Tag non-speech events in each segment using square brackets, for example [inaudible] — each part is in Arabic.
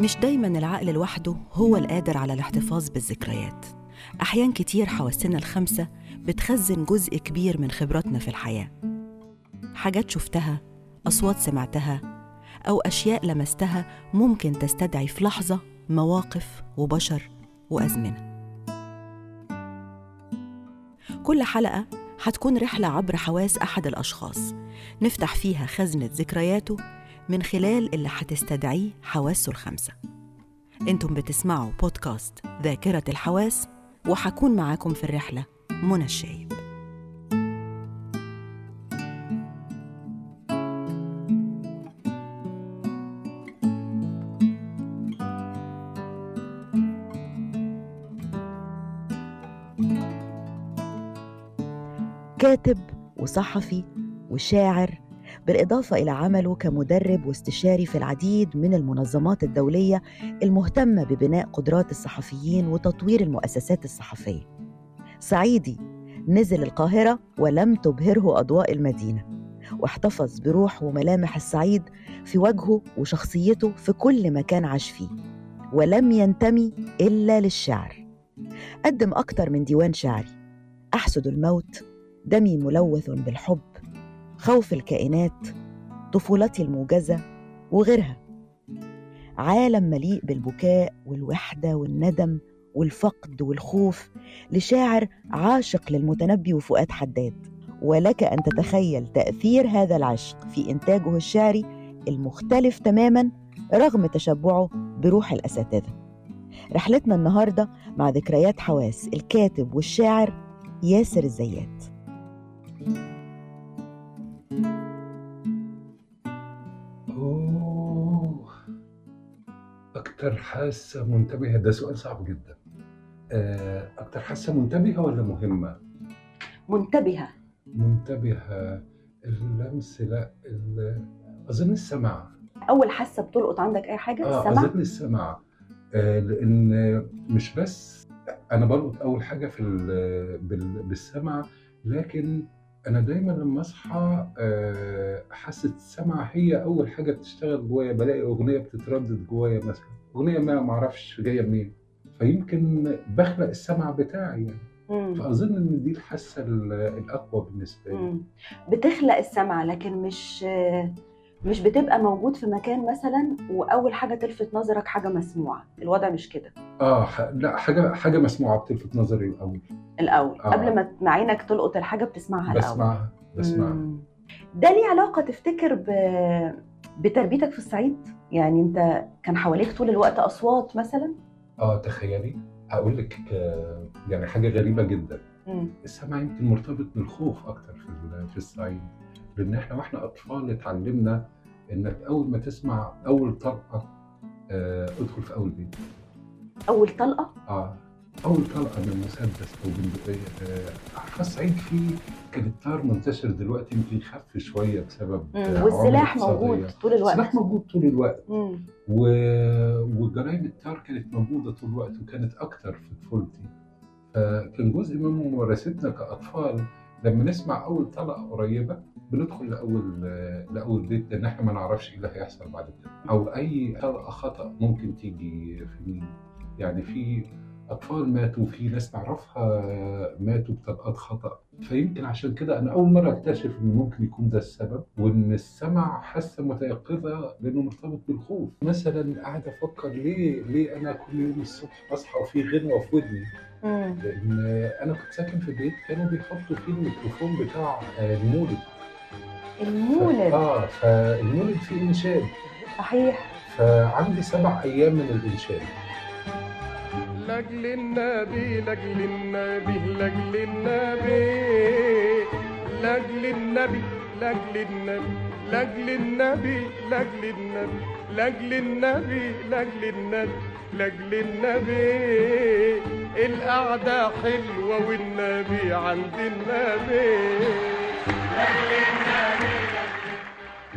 مش دايما العقل لوحده هو القادر على الاحتفاظ بالذكريات. أحيان كتير حواسنا الخمسة بتخزن جزء كبير من خبراتنا في الحياة. حاجات شفتها أصوات سمعتها أو أشياء لمستها ممكن تستدعي في لحظة مواقف وبشر وأزمنة. كل حلقة هتكون رحلة عبر حواس أحد الأشخاص. نفتح فيها خزنة ذكرياته من خلال اللي هتستدعيه حواسه الخمسة. أنتم بتسمعوا بودكاست ذاكرة الحواس وحكون معاكم في الرحلة منى الشايب. كاتب وصحفي وشاعر بالإضافة إلى عمله كمدرب واستشاري في العديد من المنظمات الدولية المهتمة ببناء قدرات الصحفيين وتطوير المؤسسات الصحفية. صعيدي نزل القاهرة ولم تبهره أضواء المدينة واحتفظ بروح وملامح الصعيد في وجهه وشخصيته في كل مكان عاش فيه ولم ينتمي إلا للشعر قدم أكتر من ديوان شعري أحسد الموت دمي ملوث بالحب. خوف الكائنات طفولتي الموجزة وغيرها. عالم مليء بالبكاء والوحدة والندم والفقد والخوف لشاعر عاشق للمتنبي وفؤاد حداد. ولك أن تتخيل تأثير هذا العشق في إنتاجه الشعري المختلف تماما رغم تشبعه بروح الأساتذة. رحلتنا النهارده مع ذكريات حواس الكاتب والشاعر ياسر الزيات. أكتر حاسة منتبهة؟ ده سؤال صعب جدا. آه، أكتر حاسة منتبهة ولا مهمة؟ منتبهة. منتبهة. اللمس لا ال- أظن السمع أول حاسة بتلقط عندك أي حاجة؟ آه السمع أظن السمع آه، لأن مش بس أنا بلقط أول حاجة في ال- بال- بالسمع لكن أنا دايما لما أصحى آه، حاسة السمع هي أول حاجة بتشتغل جوايا. بلاقي أغنية بتتردد جوايا مثلا. أغنية ما معرفش جاية منين. فيمكن بخلق السمع بتاعي يعني. مم. فأظن إن دي الحاسة ال- الأقوى بالنسبة لي. بتخلق السمع لكن مش مش بتبقى موجود في مكان مثلا وأول حاجة تلفت نظرك حاجة مسموعة. الوضع مش كده. آه ح- لا حاجة حاجة مسموعة بتلفت نظري الأول. الأول. آه. قبل ما عينك تلقط الحاجة بتسمعها الأول. بسمعها بسمعها. ده ليه علاقة تفتكر ب... بتربيتك في الصعيد؟ يعني انت كان حواليك طول الوقت أصوات مثلا؟ آه تخيلي. هقول لك آه، يعني حاجة غريبة جدا. السمع يمكن مرتبط بالخوف أكتر في في الصعيد. لأن إحنا وإحنا أطفال اتعلمنا إنك أول ما تسمع أول طلقة آه ادخل في أول بيت. أول طلقة؟ آه أول طلقة من مسدس أو بندقيه آه الصعيد فيه كان الطار منتشر دلوقتي يمكن خف شوية بسبب والسلاح موجود. طول الوقت. السلاح موجود طول الوقت. مم. و... وجرايم التار كانت موجودة طول الوقت وكانت أكتر في طفولتي. فكان جزء من ممارستنا كأطفال لما نسمع أول طلقة قريبة بندخل لأول لأول بيت لأن إحنا ما نعرفش إيه اللي هيحصل بعد كده. أو أي طلقة خطأ ممكن تيجي في مين. يعني في أطفال ماتوا في ناس نعرفها ماتوا بطلقات خطأ. فيمكن عشان كده أنا أول مرة أكتشف إن ممكن يكون ده السبب وإن السمع حاسة متيقظة لأنه مرتبط بالخوف. مثلا قاعد أفكر ليه ليه أنا كل يوم الصبح بصحى وفي غنوة في ودني؟ مم. لأن أنا كنت ساكن في بيت كانوا بيحطوا فيه الميكروفون بتاع المولد. المولد؟ آه فالمولد فيه إنشاد. صحيح. فعندي سبع أيام من الإنشاد. لأجل النبي لأجل النبي لأجل النبي. لأجل النبي لأجل النبي لأجل النبي لأجل النبي لأجل النبي لأجل النبي لأجل النبي. القعدة حلوة والنبي عند النبي.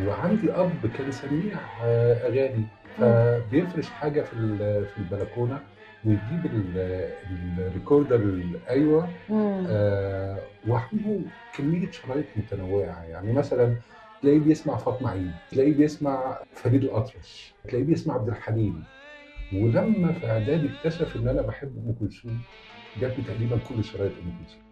وعندي أب كان سميع آه، أغاني. فبيفرش حاجة في ال- في البلكونة. ويجيب ال- الريكوردر الايوه مم. آه، وعنده كمية شرايط متنوعة. يعني مثلا تلاقيه بيسمع فاطمة عيد تلاقيه بيسمع فريد الأطرش تلاقيه بيسمع عبد الحليم. ولما في إعدادي اكتشف إن أنا بحب أم كلثوم جاب لي تقريبا كل شرايط أم كلثوم.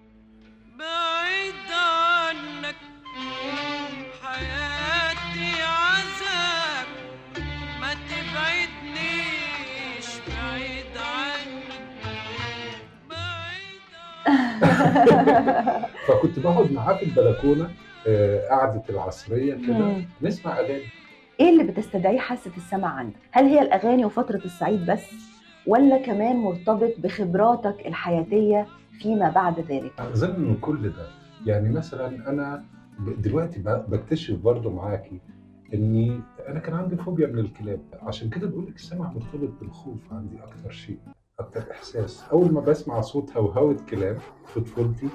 [laughs] فكنت بقعد معاه في البلكونة آه، قعدة العصرية كده. نسمع أغاني. إيه اللي بتستدعي حاسة السمع عندك؟ هل هي الأغاني وفترة الصعيد بس ولا كمان مرتبط بخبراتك الحياتية فيما بعد ذلك؟ أظن إن كل ده. يعني مثلا أنا دلوقتي بكتشف برضه معاكي إني أنا كان عندي فوبيا من الكلاب. عشان كده بقول لك السمع مرتبط بالخوف عندي أكتر شيء. أكتر إحساس. أول ما بسمع صوت هوهوة كلاب في طفولتي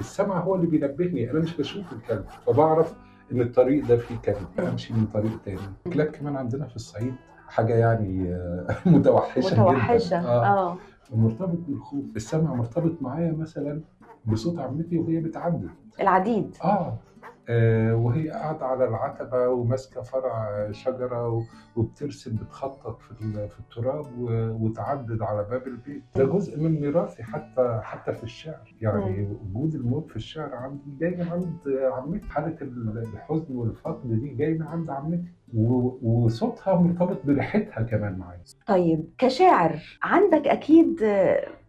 السمع هو اللي بينبهني. أنا مش بشوف الكلب فبعرف إن الطريق ده فيه كلب. أمشي من طريق تاني. الكلاب كمان عندنا في الصعيد حاجة يعني آه، متوحشة [laughs] متوحشة جدا آه. آه. مرتبط بالخوف. السمع مرتبط معايا مثلا بصوت عمتي وهي بتعدي. العديد. آه. وهي قاعدة على العتبة وماسكة فرع شجرة و- وبترسم بتخطط في في التراب وتعدد على باب البيت. ده جزء من ميراثي حتى حتى في الشعر. يعني وجود الموت في الشعر عندي جاي من عند عمتي. حالة ال- الحزن والفقد دي جاي من عند عمتي. وصوتها مرتبط بريحتها كمان معايا. طيب كشاعر عندك أكيد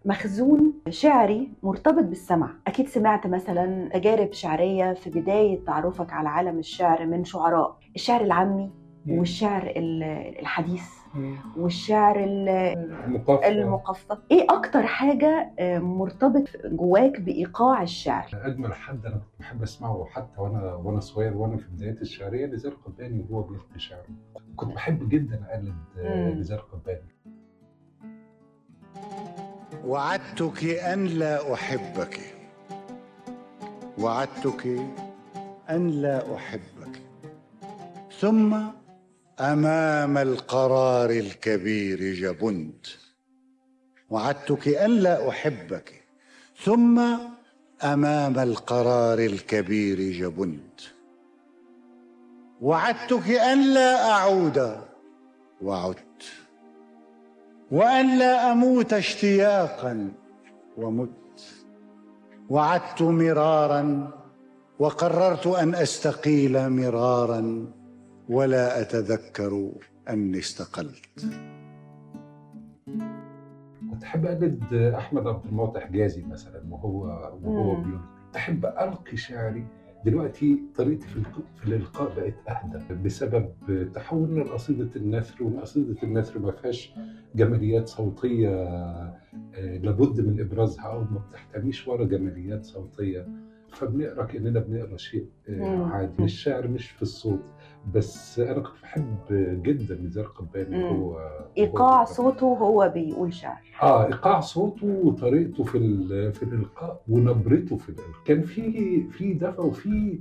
مخزون شعري مرتبط بالسمع. أكيد سمعت مثلا تجارب شعرية في بداية تعرفك على عالم الشعر من شعراء. الشعر العامي والشعر ال- الحديث والشعر ال- المقفى. إيه أكتر حاجة آه، مرتبط جواك بإيقاع الشعر؟ أجمل حد أنا كنت بحب أسمعه حتى وأنا وأنا صغير وأنا في بدايات الشعرية نزار قباني وهو بيلقي شعره. كنت بحب جدا أقلد آه،. نزار قباني. وعدتك أن لا أحبك. وعدتك أن لا أحبك. ثم أمام القرار الكبير جبنت. وعدتك أن لا أحبك. ثم أمام القرار الكبير جبنت. وعدتك أن لا أعود. وعدت وأن لا أموت اشتياقا ومت وعدت مرارا وقررت أن أستقيل مرارا ولا أتذكر أني استقلت كنت اقلد آه، أحمد عبد المعطي حجازي مثلا وهو وهو. بيلقي احب ألقي شعري دلوقتي طريقتي في في الإلقاء بقت أهدى بسبب تحولنا لقصيده النثر وقصيده النثر ما فيهاش جماليات صوتية آه، لابد من إبرازها أو ما بتحتويش ورا جماليات صوتية. فبنقرأ كأننا بنقرأ شيء آه،. عادي. الشعر مش في الصوت. بس أنا كنت بحب جدا نزار قباني. وهو إيقاع صوته هو بيقول شعر آه إيقاع صوته وطريقته في في الإلقاء ونبرته في الالقاء كان في في دفى وفي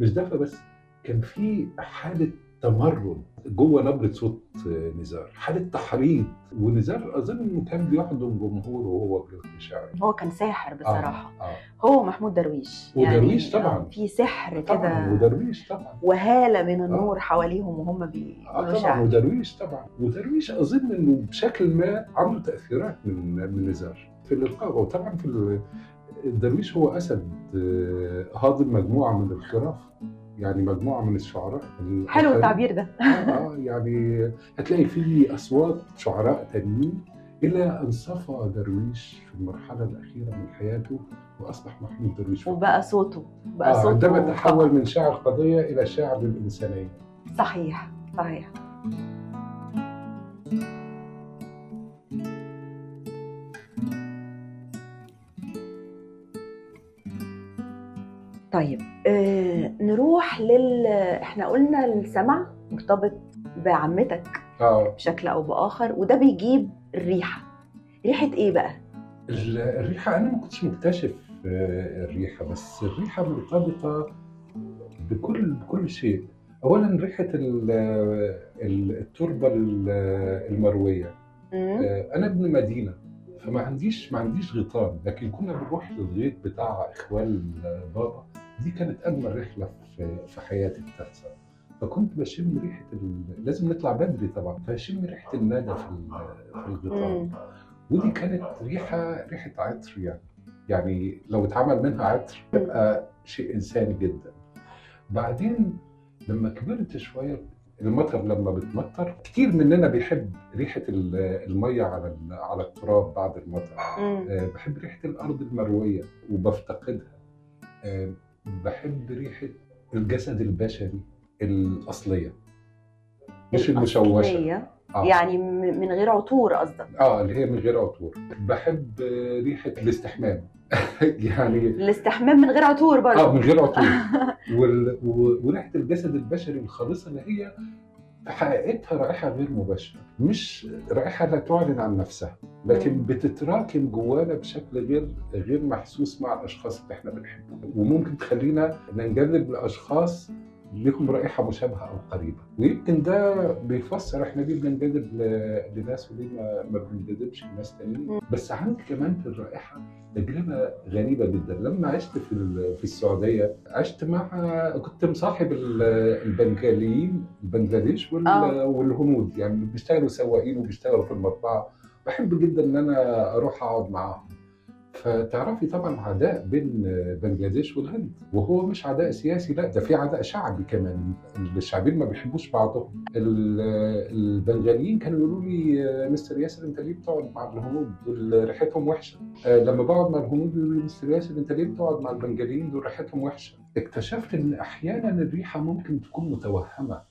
مش دفى بس كان في حالة تمرد جوه نبرة صوت آه، نزار. حاله تحريض ونزار أظن إنه كان بيحضن جمهوره وهو بيلقي شعره هو كان ساحر بصراحة. آه. آه. هو محمود درويش. ودرويش يعني طبعاً. آه، في سحر طبعا كده ودرويش طبعا. وهالة من النور حواليهم وهم آه بيقولوا طبعا شعر ودرويش طبعا. ودرويش أظن إنه بشكل ما عنده تأثيرات من من نزار في الإلقاء. وطبعا في درويش هو أسد آه، هاضم مجموعه من الخراف يعني مجموعة من الشعراء حلو. التعبير ده آه, آه يعني هتلاقي فيه أصوات شعراء تانيين إلى أن صفى درويش في المرحلة الأخيرة من حياته وأصبح محمود درويش وبقى صوته بقى آه صوته عندما تحول. من شاعر قضية إلى شاعر للانسانيه صحيح صحيح طيب آه نروح لل إحنا قلنا السمع مرتبط بعمتك آه. بشكل أو بآخر وده بيجيب الريحة. ريحة إيه بقى؟ ال- الريحة أنا ما كنتش مكتشف آه، الريحة بس الريحة مرتبطة بكل بكل شيء. أولا ريحة ال- ال- التربة ال- المروية. مم. آه، أنا ابن مدينة فما عنديش ما عنديش غيطان لكن كنا بنروح للغيط بتاع إخوال بابا. دي كانت أجمل رحلة في في حياتي الثالثة فكنت بشم ريحة ال... لازم نطلع بدري طبعا فاشم ريحة الندى في ال- في الغطاء. ودي كانت ريحه ريحة عطر يعني. يعني لو اتعمل منها عطر تبقى شيء إنساني جدا. بعدين لما كبرت شوية المطر لما بتمطر كتير مننا بيحب ريحة ال- المية على على التراب بعد المطر. آه، بحب ريحة الأرض المروية وبفتقدها. آه، بحب ريحة الجسد البشري الأصلية مش المشوشة. آه. يعني من غير عطور قصدك؟ آه اللي هي من غير عطور. بحب ريحة الاستحمام. [laughs] يعني الاستحمام من غير عطور برضه. آه من غير عطور. [laughs] وال... وريحة الجسد البشري الخالصة اللي هي حقيقتها رائحة غير مباشرة مش رائحة لا تعلن عن نفسها لكن. بتتراكم جوانا بشكل غير غير محسوس مع الأشخاص اللي إحنا بنحبهم وممكن تخلينا ننجذب لأشخاص لهم رائحة مشابهة أو قريبة. ويمكن ده بيفسر إحنا ليه بننجذب لناس وليه ما, ما بننجذبش لناس تانيين. بس عندي كمان في الرائحة تجربة غريبة جدا. لما عشت في في السعودية عشت مع كنت مصاحب ال- البنغاليين البنغلاديش وال- آه. والهنود. يعني بيشتغلوا سواقين وبيشتغلوا في المطبعة. بحب جدا إن أنا أروح أقعد معاهم. فتعرفي طبعا عداء بين بنجلاديش والهند وهو مش عداء سياسي لا ده في عداء شعبي كمان. الشعبين ما بيحبوش بعضهم. ال- البنغاليين كانوا يقولوا لي "آه، مستر ياسر انت ليه بتقعد مع الهنود؟ دول ريحتهم وحشة. آه، لما بقعد مع الهنود يقولوا لي مستر ياسر انت ليه بتقعد مع البنغاليين؟ دول ريحتهم وحشة. اكتشفت إن أحيانا الريحة ممكن تكون متوهمة.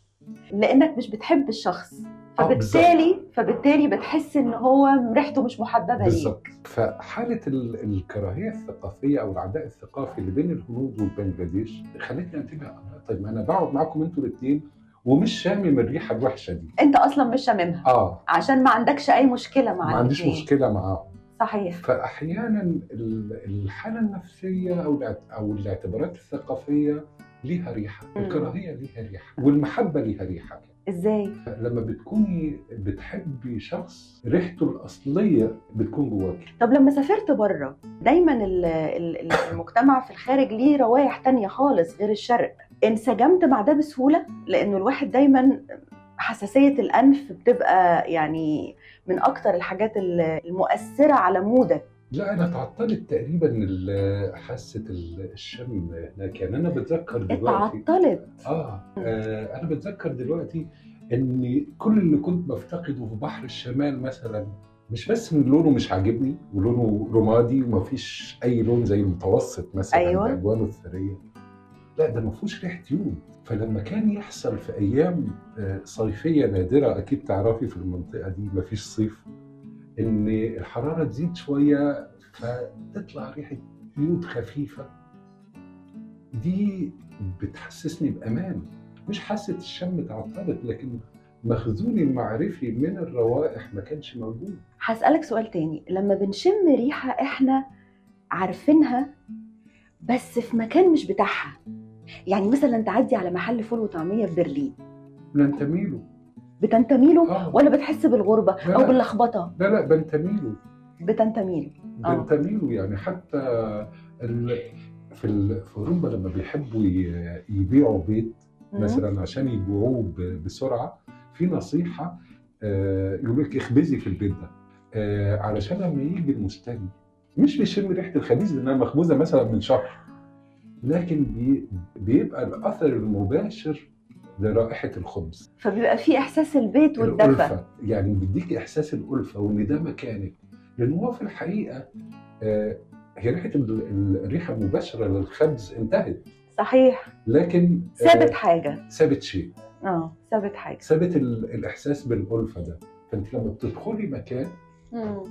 لأنك مش بتحب الشخص. فبالتالي فبالتالي بتحس إن هو ريحته مش محببة ليك. بالظبط. فحالة ال- الكراهية الثقافية أو العداء الثقافي اللي بين الهنود والبنجلاديش خلتني أنتبه طيب ما أنا بقعد معاكم أنتوا الاثنين ومش شامم الريحة الوحشة دي. أنت أصلا مش شاممها. آه. عشان ما عندكش أي مشكلة مع ما عنديش. مشكلة معاهم. صحيح. فاحيانا ال- الحالة النفسية أو أو الاعتبارات الثقافية ليها ريحة. الكراهية ليها ريحة والمحبة ليها ريحة. إزاي؟ لما بتكوني بتحبي شخص ريحته الأصلية بتكون جواكي. طب لما سافرت بره دايما ال- ال- المجتمع في الخارج ليه روايح تانية خالص غير الشرق. انسجمت مع ده بسهولة؟ لأنه الواحد دايما حساسية الأنف بتبقى يعني من أكتر الحاجات ال- المؤثرة على مودك. لا أنا اتعطلت تقريبا ال- ال- الشم هناك. يعني أنا بتذكر دلوقتي اتعطلت؟ آه, آه أنا بتذكر دلوقتي ان كل اللي كنت بفتقده في بحر الشمال مثلا مش بس إن لونه مش عاجبني ولونه رمادي ومفيش أي لون زي المتوسط مثلا أيوة. بألوانه الثرية. لا ده ما فيهوش ريحة يود فلما كان يحصل في أيام آه، صيفية نادرة أكيد تعرفي في المنطقة دي ما فيش صيف. إن الحرارة تزيد شوية فتطلع ريحة يود خفيفة. دي بتحسسني بأمان. مش حاسة الشم اتعطلت لكن مخزوني المعرفي من الروائح ما كانش موجود. هسألك سؤال تاني. لما بنشم ريحة إحنا عارفينها بس في مكان مش بتاعها. يعني مثلا تعدي على محل فول وطعمية في برلين. بننتمي له بتنتمي له آه. ولا بتحس بالغربة لا، أو لا. لا لا بنتمي له بتنتمي له آه. بنتمي له يعني حتى ال... في ال... في أوروبا لما بيحبوا ي... يبيعوا بيت. مثلا عشان يبيعوه. بسرعة في نصيحة آه، يقول لك اخبزي في البيت ده علشان لما يجي المشتري مش بيشم ريحة الخبيز لأنها مخبوزة مثلا من شهر لكن بي... بيبقى الأثر المباشر لرائحة الخبز. فبيبقى في إحساس البيت والدفى. يعني بيديك إحساس الألفة وإن ده مكانك. لأن هو في الحقيقة آه، هي ريحة ال- ال- الريحة المباشرة للخبز انتهت. صحيح. لكن آه، ثابت حاجة. ثابت شيء. آه ثابت حاجة. ثابت ال- الإحساس بالألفة ده. فأنت لما بتدخلي مكان.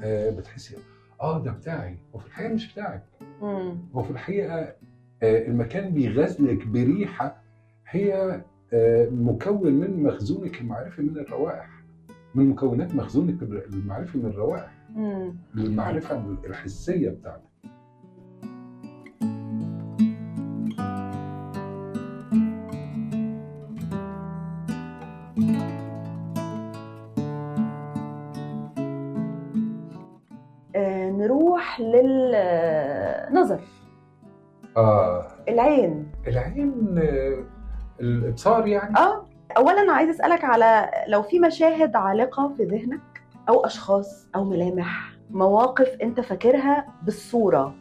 آه، بتحسي آه ده بتاعي. وفي الحقيقة مش بتاعك. مم. هو في الحقيقة آه، المكان بيغزلك بريحة هي آه، مكون من مخزونك المعرفي من الروائح. من مكونات مخزونك المعرفي من الروائح. مم. المعرفة الحسية بتاعتك. آه نروح للنظر آه. العين. العين آه، الإبصار يعني؟ آه. اولا عايز أسألك على لو في مشاهد عالقة في ذهنك أو أشخاص أو ملامح مواقف أنت فاكرها بالصورة.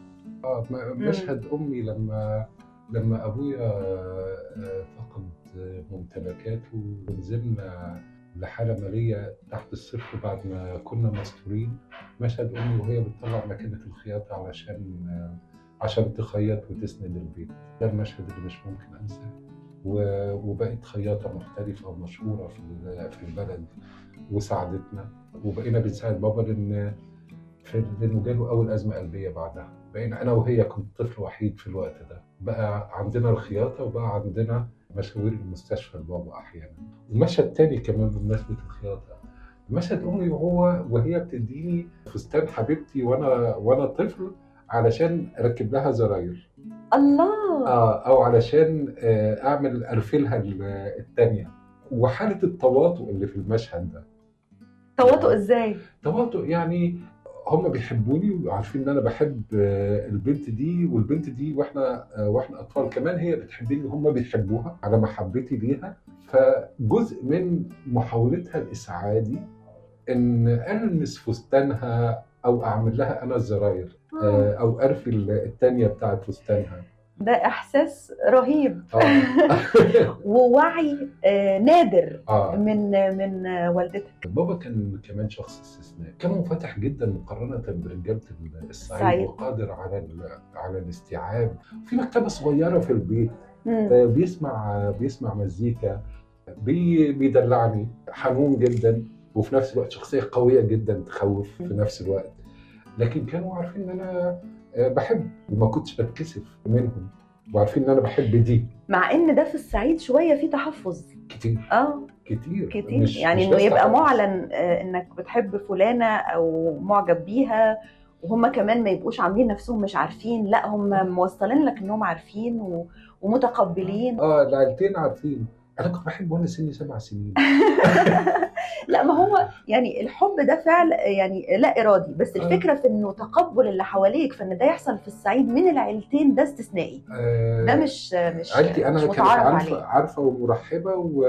آه مشهد أمي لما لما أبويا آه، فقد ممتلكاته ونزلنا لحالة مالية تحت الصفر بعد ما كنا مستورين. مشهد أمي وهي بتطلع ماكينه الخياطة علشان آه، عشان تخيط وتسند البيت. ده المشهد اللي مش ممكن أنساه. وبقت خياطة محترفة ومشهورة في في البلد وساعدتنا وبقينا بنساعد بابا لأن في لأنه جاله أول أزمة قلبية بعدها. بقينا أنا وهي كنت طفل وحيد في الوقت ده. بقى عندنا الخياطة وبقى عندنا مشاوير المستشفى لبابا أحيانا. ومشهد تاني كمان بمناسبة الخياطة. مشهد أمي وهو وهي بتديني فستان حبيبتي وأنا وأنا طفل علشان اركب لها زراير. الله! آه أو علشان آه أعمل أرفلها ال- التانية. وحالة التواطؤ اللي في المشهد ده. تواطؤ إزاي؟ تواطؤ يعني هم بيحبوني وعارفين إن أنا بحب آه، البنت دي والبنت دي وإحنا آه، وإحنا أطفال كمان هي بتحبني وهم بيحبوها على محبتي ليها. فجزء من محاولتها لاسعادي إن ألمس فستانها أو أعمل لها أنا الزراير. أو ارفل التانية بتاعت فستانها. ده إحساس رهيب. آه. [laughs] ووعي آه، نادر آه. من من آه، والدتك بابا كان كمان شخص استثنائي. كان منفتح جدا مقارنة برجالة الصعيد. وقادر على على الاستيعاب. في مكتبة صغيرة في البيت. آه، بيسمع بيسمع مزيكا. بي بيدلعني. حنون جدا. وفي نفس الوقت شخصية قوية جدا تخوف في نفس الوقت. لكن كانوا عارفين إن أنا آه، بحب وما كنتش بتكسف منهم. وعارفين إن أنا بحب دي. مع إن ده في الصعيد شوية في تحفظ. كتير. آه. كتير. كتير. مش- يعني مش إنه يبقى تحفظ. معلن آه، إنك بتحب فلانة أو معجب بيها وهم كمان ما يبقوش عاملين نفسهم مش عارفين. لأ هم موصلين لك إنهم عارفين و... ومتقبلين. آه العيلتين عارفين. أنا كنت بحب وأنا سني سبع سنين [laughs] لا ما هو يعني الحب ده فعل يعني لا إرادي بس آه. الفكرة في إنه تقبل اللي حواليك فإن ده يحصل في الصعيد من العيلتين ده استثنائي آه، ده مش مش عيلتي أنا مش كانت عارفة عليه عارفة ومرحبة و...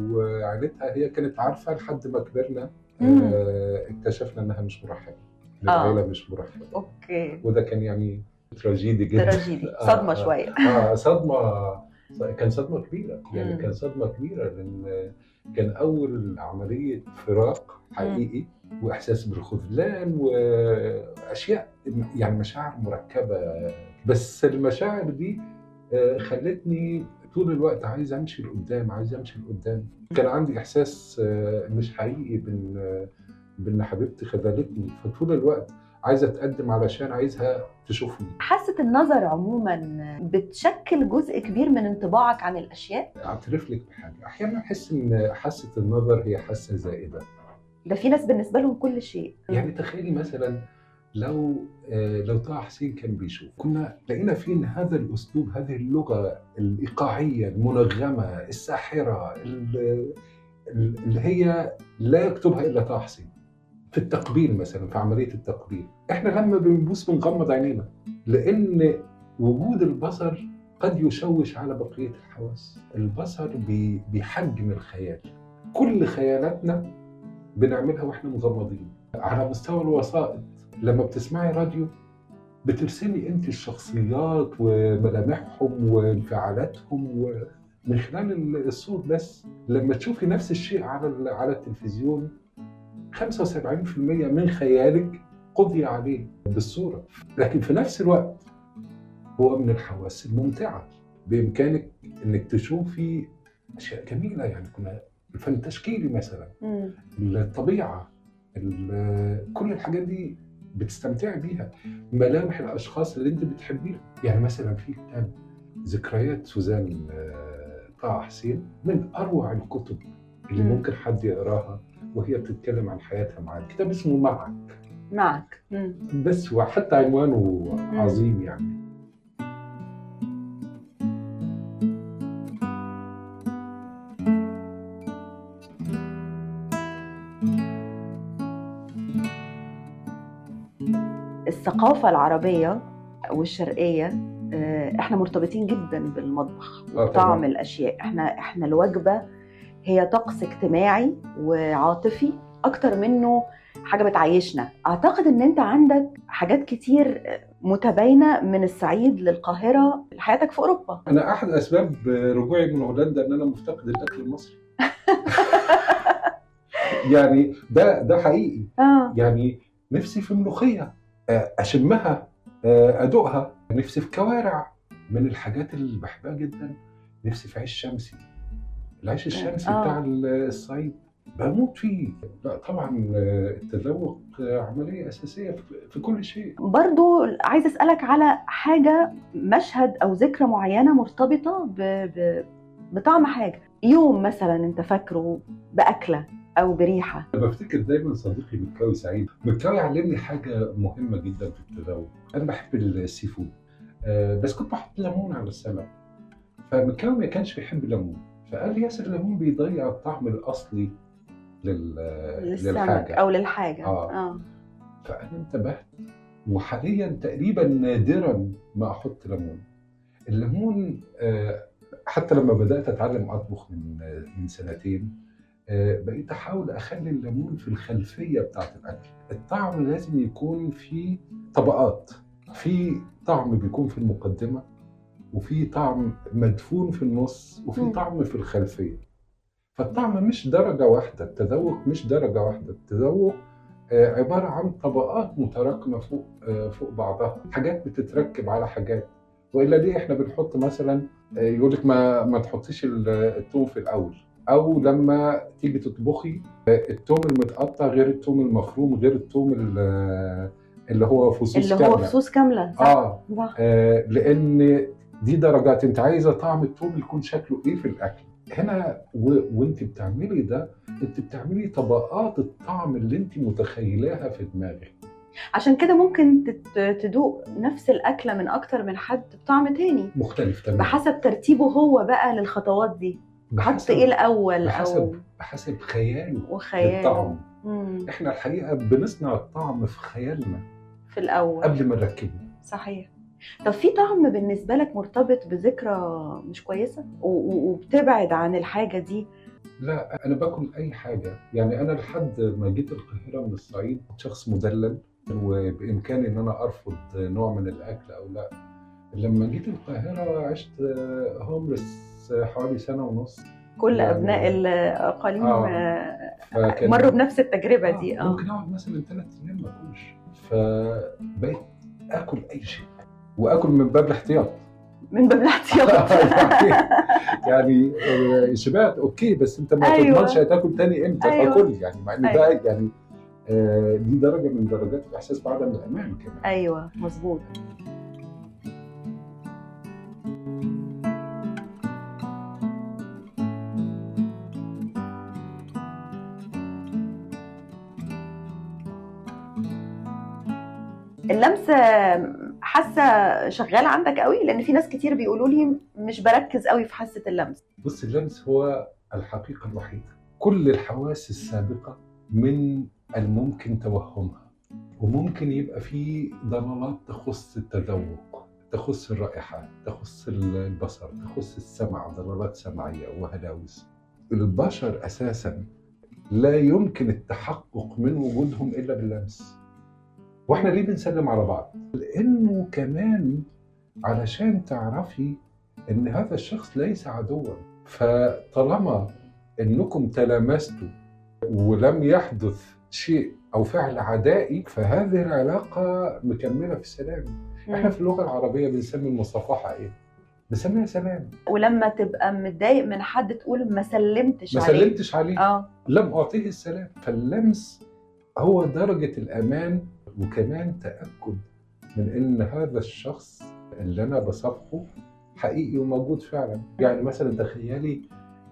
وعيلتها هي كانت عارفة لحد ما كبرنا. آه، اكتشفنا إنها مش مرحبة آه. العيلة مش مرحبة أوكي وده كان يعني تراجيدي جدا تراجيدي آه، صدمه آه. شوية آه صدمة كان صدمة كبيرة. يعني. كان صدمة كبيرة لأن كان أول عملية فراق حقيقي وإحساس بالخذلان وأشياء يعني مشاعر مركبة. بس المشاعر دي آه، خلتني طول الوقت عايز أمشي لقدام عايز أمشي لقدام. كان عندي إحساس آه، مش حقيقي بإن آه، بإن حبيبتي خذلتني. فطول الوقت عايز اتقدم علشان عايزها تشوفني. حاسة النظر عموما بتشكل جزء كبير من انطباعك عن الأشياء؟ أعترف لك بحاجة. أحيانا أحس إن حاسة النظر هي حاسة زائدة. ده في ناس بالنسبة لهم كل شيء. يعني تخيلي مثلا لو آه، لو طه حسين كان بيشوف. كنا لقينا فيه إن هذا الأسلوب هذه اللغة الإيقاعية المنغمة الساحرة ال- ال- اللي هي لا يكتبها إلا طه حسين. في التقبيل مثلا في عملية التقبيل. إحنا لما بنبوس بنغمض عينينا لأن وجود البصر قد يشوش على بقية الحواس. البصر بي- بيحجم الخيال. كل خيالاتنا بنعملها وإحنا مغمضين. على مستوى الوسائط لما بتسمعي راديو بترسمي انت الشخصيات وملامحهم وانفعالاتهم ومن خلال ال- الصوت بس. لما تشوفي نفس الشيء على على التلفزيون 75% من خيالك قضي عليه بالصورة. لكن في نفس الوقت هو من الحواس الممتعة. بإمكانك إنك تشوفي أشياء جميلة يعني كنا الفن التشكيلي مثلا. مم. الطبيعة ال- كل الحاجات دي بتستمتعي بيها. ملامح الأشخاص اللي أنت بتحبيهم يعني مثلا في كتاب ذكريات سوزان آه، طه حسين من أروع الكتب اللي مم. ممكن حد يقراها. وهي بتتكلم عن حياتها معاك كتاب اسمه معك. معك. مم. بس وحتى عنوانه عظيم يعني. الثقافة العربية والشرقية آه، إحنا مرتبطين جدا بالمطبخ آه، وطعم. الأشياء. إحنا إحنا الوجبة هي طقس اجتماعي وعاطفي أكتر منه حاجة بتعيشنا. أعتقد إن أنت عندك حاجات كتير متباينة من الصعيد للقاهرة لحياتك في أوروبا. أنا أحد أسباب رجوعي من هولندا إن أنا مفتقد الأكل المصري. [laughs] يعني ده ده حقيقي. آه. يعني نفسي في ملوخية آه، أشمها آه، أدوقها. نفسي في كوارع من الحاجات اللي بحبها جدا. نفسي في عيش شمسي. العيش الشمسي آه. بتاع الصعيد بموت فيه. لا طبعا آه، التذوق آه، عملية أساسية في- كل شيء. برضو عايزه أسألك على حاجة مشهد أو ذكرى معينة مرتبطة ب... ب... بطعم حاجة. يوم مثلا أنت فاكره بأكلة أو بريحة. أنا بفتكر دايما صديقي مكاوي سعيد. مكاوي علمني حاجة مهمة جدا في التذوق. أنا بحب ال seafood. آه، بس كنت بحط ليمون على السمك. فمكاوي ما كانش بيحب الليمون. فقال لي ياسر الليمون بيضيع الطعم الأصلي لل... للسمك للحاجة. أو للحاجة. آه. آه. فأنا انتبهت وحاليا تقريبا نادرا ما أحط ليمون. الليمون آه، حتى لما بدأت أتعلم أطبخ من من سنتين آه، بقيت أحاول أخلي الليمون في الخلفية بتاعت الأكل. الطعم لازم يكون في طبقات في طعم بيكون في المقدمة. وفي طعم مدفون في النص وفي. طعم في الخلفية فالطعم مش درجة واحدة التذوق مش درجة واحدة التذوق آه، عبارة عن طبقات متراكمة فوق آه، فوق بعضها حاجات بتتركب على حاجات وإلا ليه إحنا بنحط مثلا آه، يقول لك ما ما تحطيش ال- الثوم في الأول أو لما تيجي تطبخي آه، الثوم المتقطع غير الثوم المفروم غير الثوم ال- اللي هو فصوص اللي هو كاملة. فصوص كاملة صح؟ صح. آه، لأن دي درجات. انت عايزة طعم الثوم يكون شكله إيه في الأكل؟ هنا و... وانت بتعملي ده انت بتعملي طبقات الطعم اللي انت متخيلاها في دماغك. عشان كده ممكن تدوق نفس الأكلة من أكتر من حد بطعم تاني. مختلف تماما. بحسب ترتيبه هو بقى للخطوات دي. حط إيه الأول أو بحسب بحسب خياله وخيال الطعم. مم. إحنا الحقيقة بنصنع الطعم في خيالنا في الأول. قبل ما نركبه. صحيح. طب في طعم بالنسبة لك مرتبط بذكرى مش كويسة؟ وبتبعد عن الحاجة دي؟ لا أنا باكل أي حاجة. يعني أنا لحد ما جيت القاهرة من الصعيد شخص مدلل وبإمكاني إن أنا أرفض نوع من الأكل أو لا. لما جيت القاهرة عشت هوملس حوالي سنة ونص. كل يعني- أبناء الأقاليم آه. آه، فكان مروا بنفس التجربة دي. آه. آه ممكن أقعد مثلا ثلاث أيام ما أكلش. فبقيت آكل أي شيء. وآكل من باب الاحتياط من باب الاحتياط [laughs] يعني آه، شبعت أوكي بس أنت ما أيوة. تضمنش هتاكل تاني إمتى أيوة. فكل يعني مع إن أيوة. ده يعني آه، دي درجة من درجات الإحساس بعدم الأمان كمان أيوه مظبوط اللمس حاسة شغالة عندك قوي لأن في ناس كتير بيقولوا لي مش بركز قوي في حاسة اللمس. بص اللمس هو الحقيقة الوحيده كل الحواس السابقة من الممكن توهمها. وممكن يبقى في ضلالات تخص التذوق تخص الرائحة تخص البصر تخص السمع ضلالات سمعية وهلاوس. البشر أساسا لا يمكن التحقق من وجودهم إلا باللمس. وإحنا ليه بنسلم على بعض؟ لأنه كمان علشان تعرفي إن هذا الشخص ليس عدوا. فطالما إنكم تلامستوا ولم يحدث شيء أو فعل عدائي فهذه العلاقة مكملة في السلام. إحنا في اللغة العربية بنسمي المصافحه إيه بنسميها سلام. ولما تبقى متضايق من حد تقول ما سلمتش ما عليه. سلمتش عليه. آه. لم أعطيه السلام. فاللمس هو درجة الأمان وكمان تأكد من إن هذا الشخص اللي أنا بصافحه حقيقي وموجود فعلا. يعني مثلا تخيلي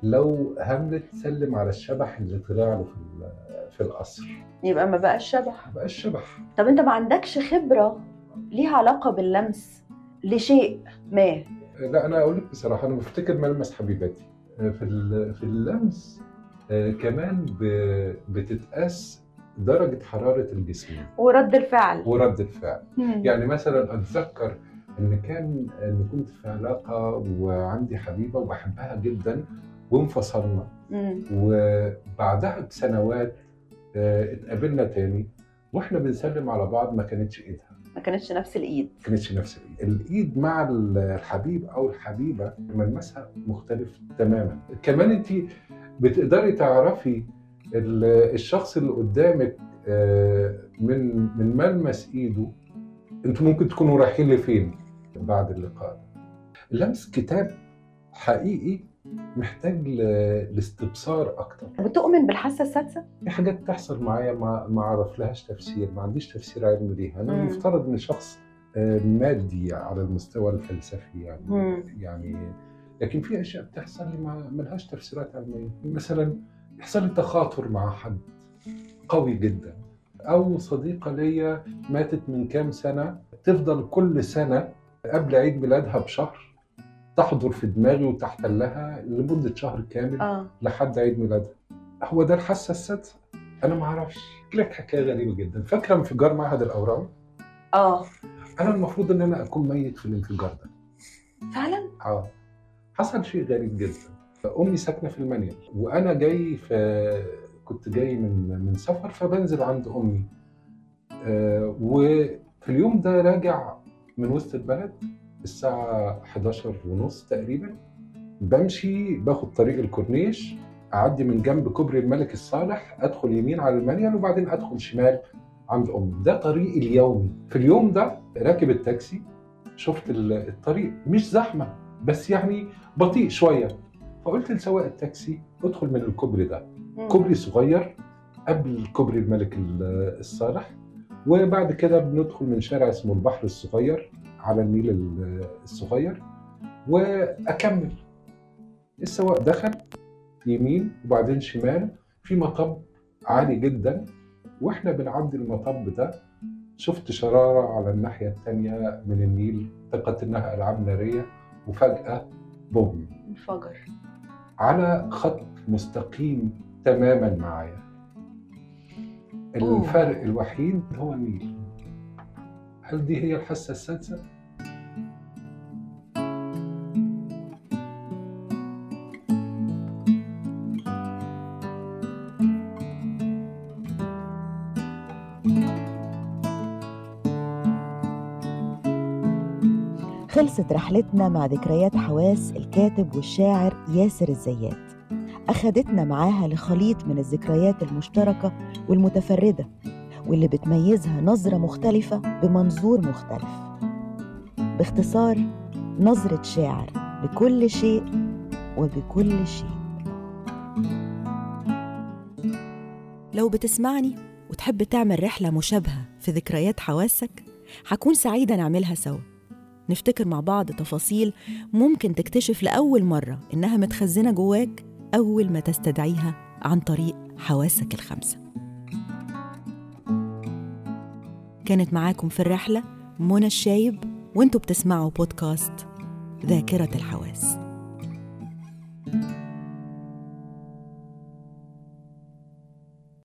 لو هاملت سلم على الشبح اللي طلع له في في القصر. يبقى ما بقاش شبح. ما بقاش شبح. طب أنت ما عندكش خبرة ليها علاقة باللمس لشيء ما؟ لا أنا أقول لك بصراحة أنا بفتكر ملمس حبيبتي. في في اللمس آه، كمان بتتقاس درجة حرارة الجسم. ورد الفعل. ورد الفعل. مم. يعني مثلا أتذكر إن كان إن كنت في علاقة وعندي حبيبة وبحبها جدا وانفصلنا. مم. وبعدها بسنوات آه، اتقابلنا تاني وإحنا بنسلم على بعض ما كانتش إيدها. ما كانتش نفس الإيد. ما كانتش نفس الإيد. الإيد مع الحبيب أو الحبيبة ملمسها مختلف تماما. كمان انت بتقدري تعرفي الشخص اللي قدامك آه، من من ملمس إيده أنتوا ممكن تكونوا رايحين لفين؟ بعد اللقاء لمس كتاب حقيقي محتاج لاستبصار أكتر. بتؤمن بالحاسة السادسة؟ في حاجات تحصل معايا ما ما اعرف لهاش تفسير ما عنديش تفسير علمي ليها. أنا. المفترض إن شخص آه، مادي على المستوى الفلسفي يعني مم. يعني لكن في أشياء بتحصل لي ما لهاش تفسيرات علمية. مثلا يحصل لي تخاطر مع حد قوي جدا. أو صديقة ليا ماتت من كام سنة تفضل كل سنة قبل عيد ميلادها بشهر تحضر في دماغي وتحتلها لمدة شهر كامل آه. لحد عيد ميلادها. هو ده الحاسة السادسة؟ أنا ما أعرفش. أحكي لك حكاية غريبة جدا. فاكرة انفجار معهد الأورام؟ آه. أنا المفروض إن أنا أكون ميت في الانفجار ده. فعلا؟ آه. حصل شيء غريب جدا. امي ساكنة في المنيل وأنا جاي في كنت جاي من من سفر فبنزل عند أمي. آه وفي اليوم ده راجع من وسط البلد الساعة 11 ونص تقريبا. بمشي باخد طريق الكورنيش أعدي من جنب كوبري الملك الصالح أدخل يمين على المنيل وبعدين أدخل شمال عند أمي. ده طريقي اليومي. في اليوم ده راكب التاكسي شفت ال- الطريق. مش زحمة بس يعني بطيء شوية. فقلت لسواق التاكسي ادخل من الكوبري ده. مم. كوبري صغير قبل كوبري الملك ال- الصالح وبعد كده بندخل من شارع اسمه البحر الصغير على النيل ال- الصغير وأكمل. السواق دخل يمين وبعدين شمال في مطب عالي جدا وإحنا بنعدي المطب ده. شفت شرارة على الناحية التانية من النيل ثقت انها العاب نارية وفجأة بوم. انفجر. على خط مستقيم تماما معايا. الفرق الوحيد هو النيل هل دي هي الحاسة السادسة؟ خلصت رحلتنا مع ذكريات حواس الكاتب والشاعر ياسر الزيات. أخدتنا معاها لخليط من الذكريات المشتركة والمتفردة واللي بتميزها نظرة مختلفة بمنظور مختلف. باختصار نظرة شاعر لكل شيء وبكل شيء. لو بتسمعني وتحب تعمل رحلة مشابهة في ذكريات حواسك حكون سعيدة نعملها سوا. نفتكر مع بعض تفاصيل ممكن تكتشف لأول مرة إنها متخزنة جواك أول ما تستدعيها عن طريق حواسك الخمسة. كانت معاكم في الرحلة منى الشايب وأنتوا بتسمعوا بودكاست ذاكرة الحواس.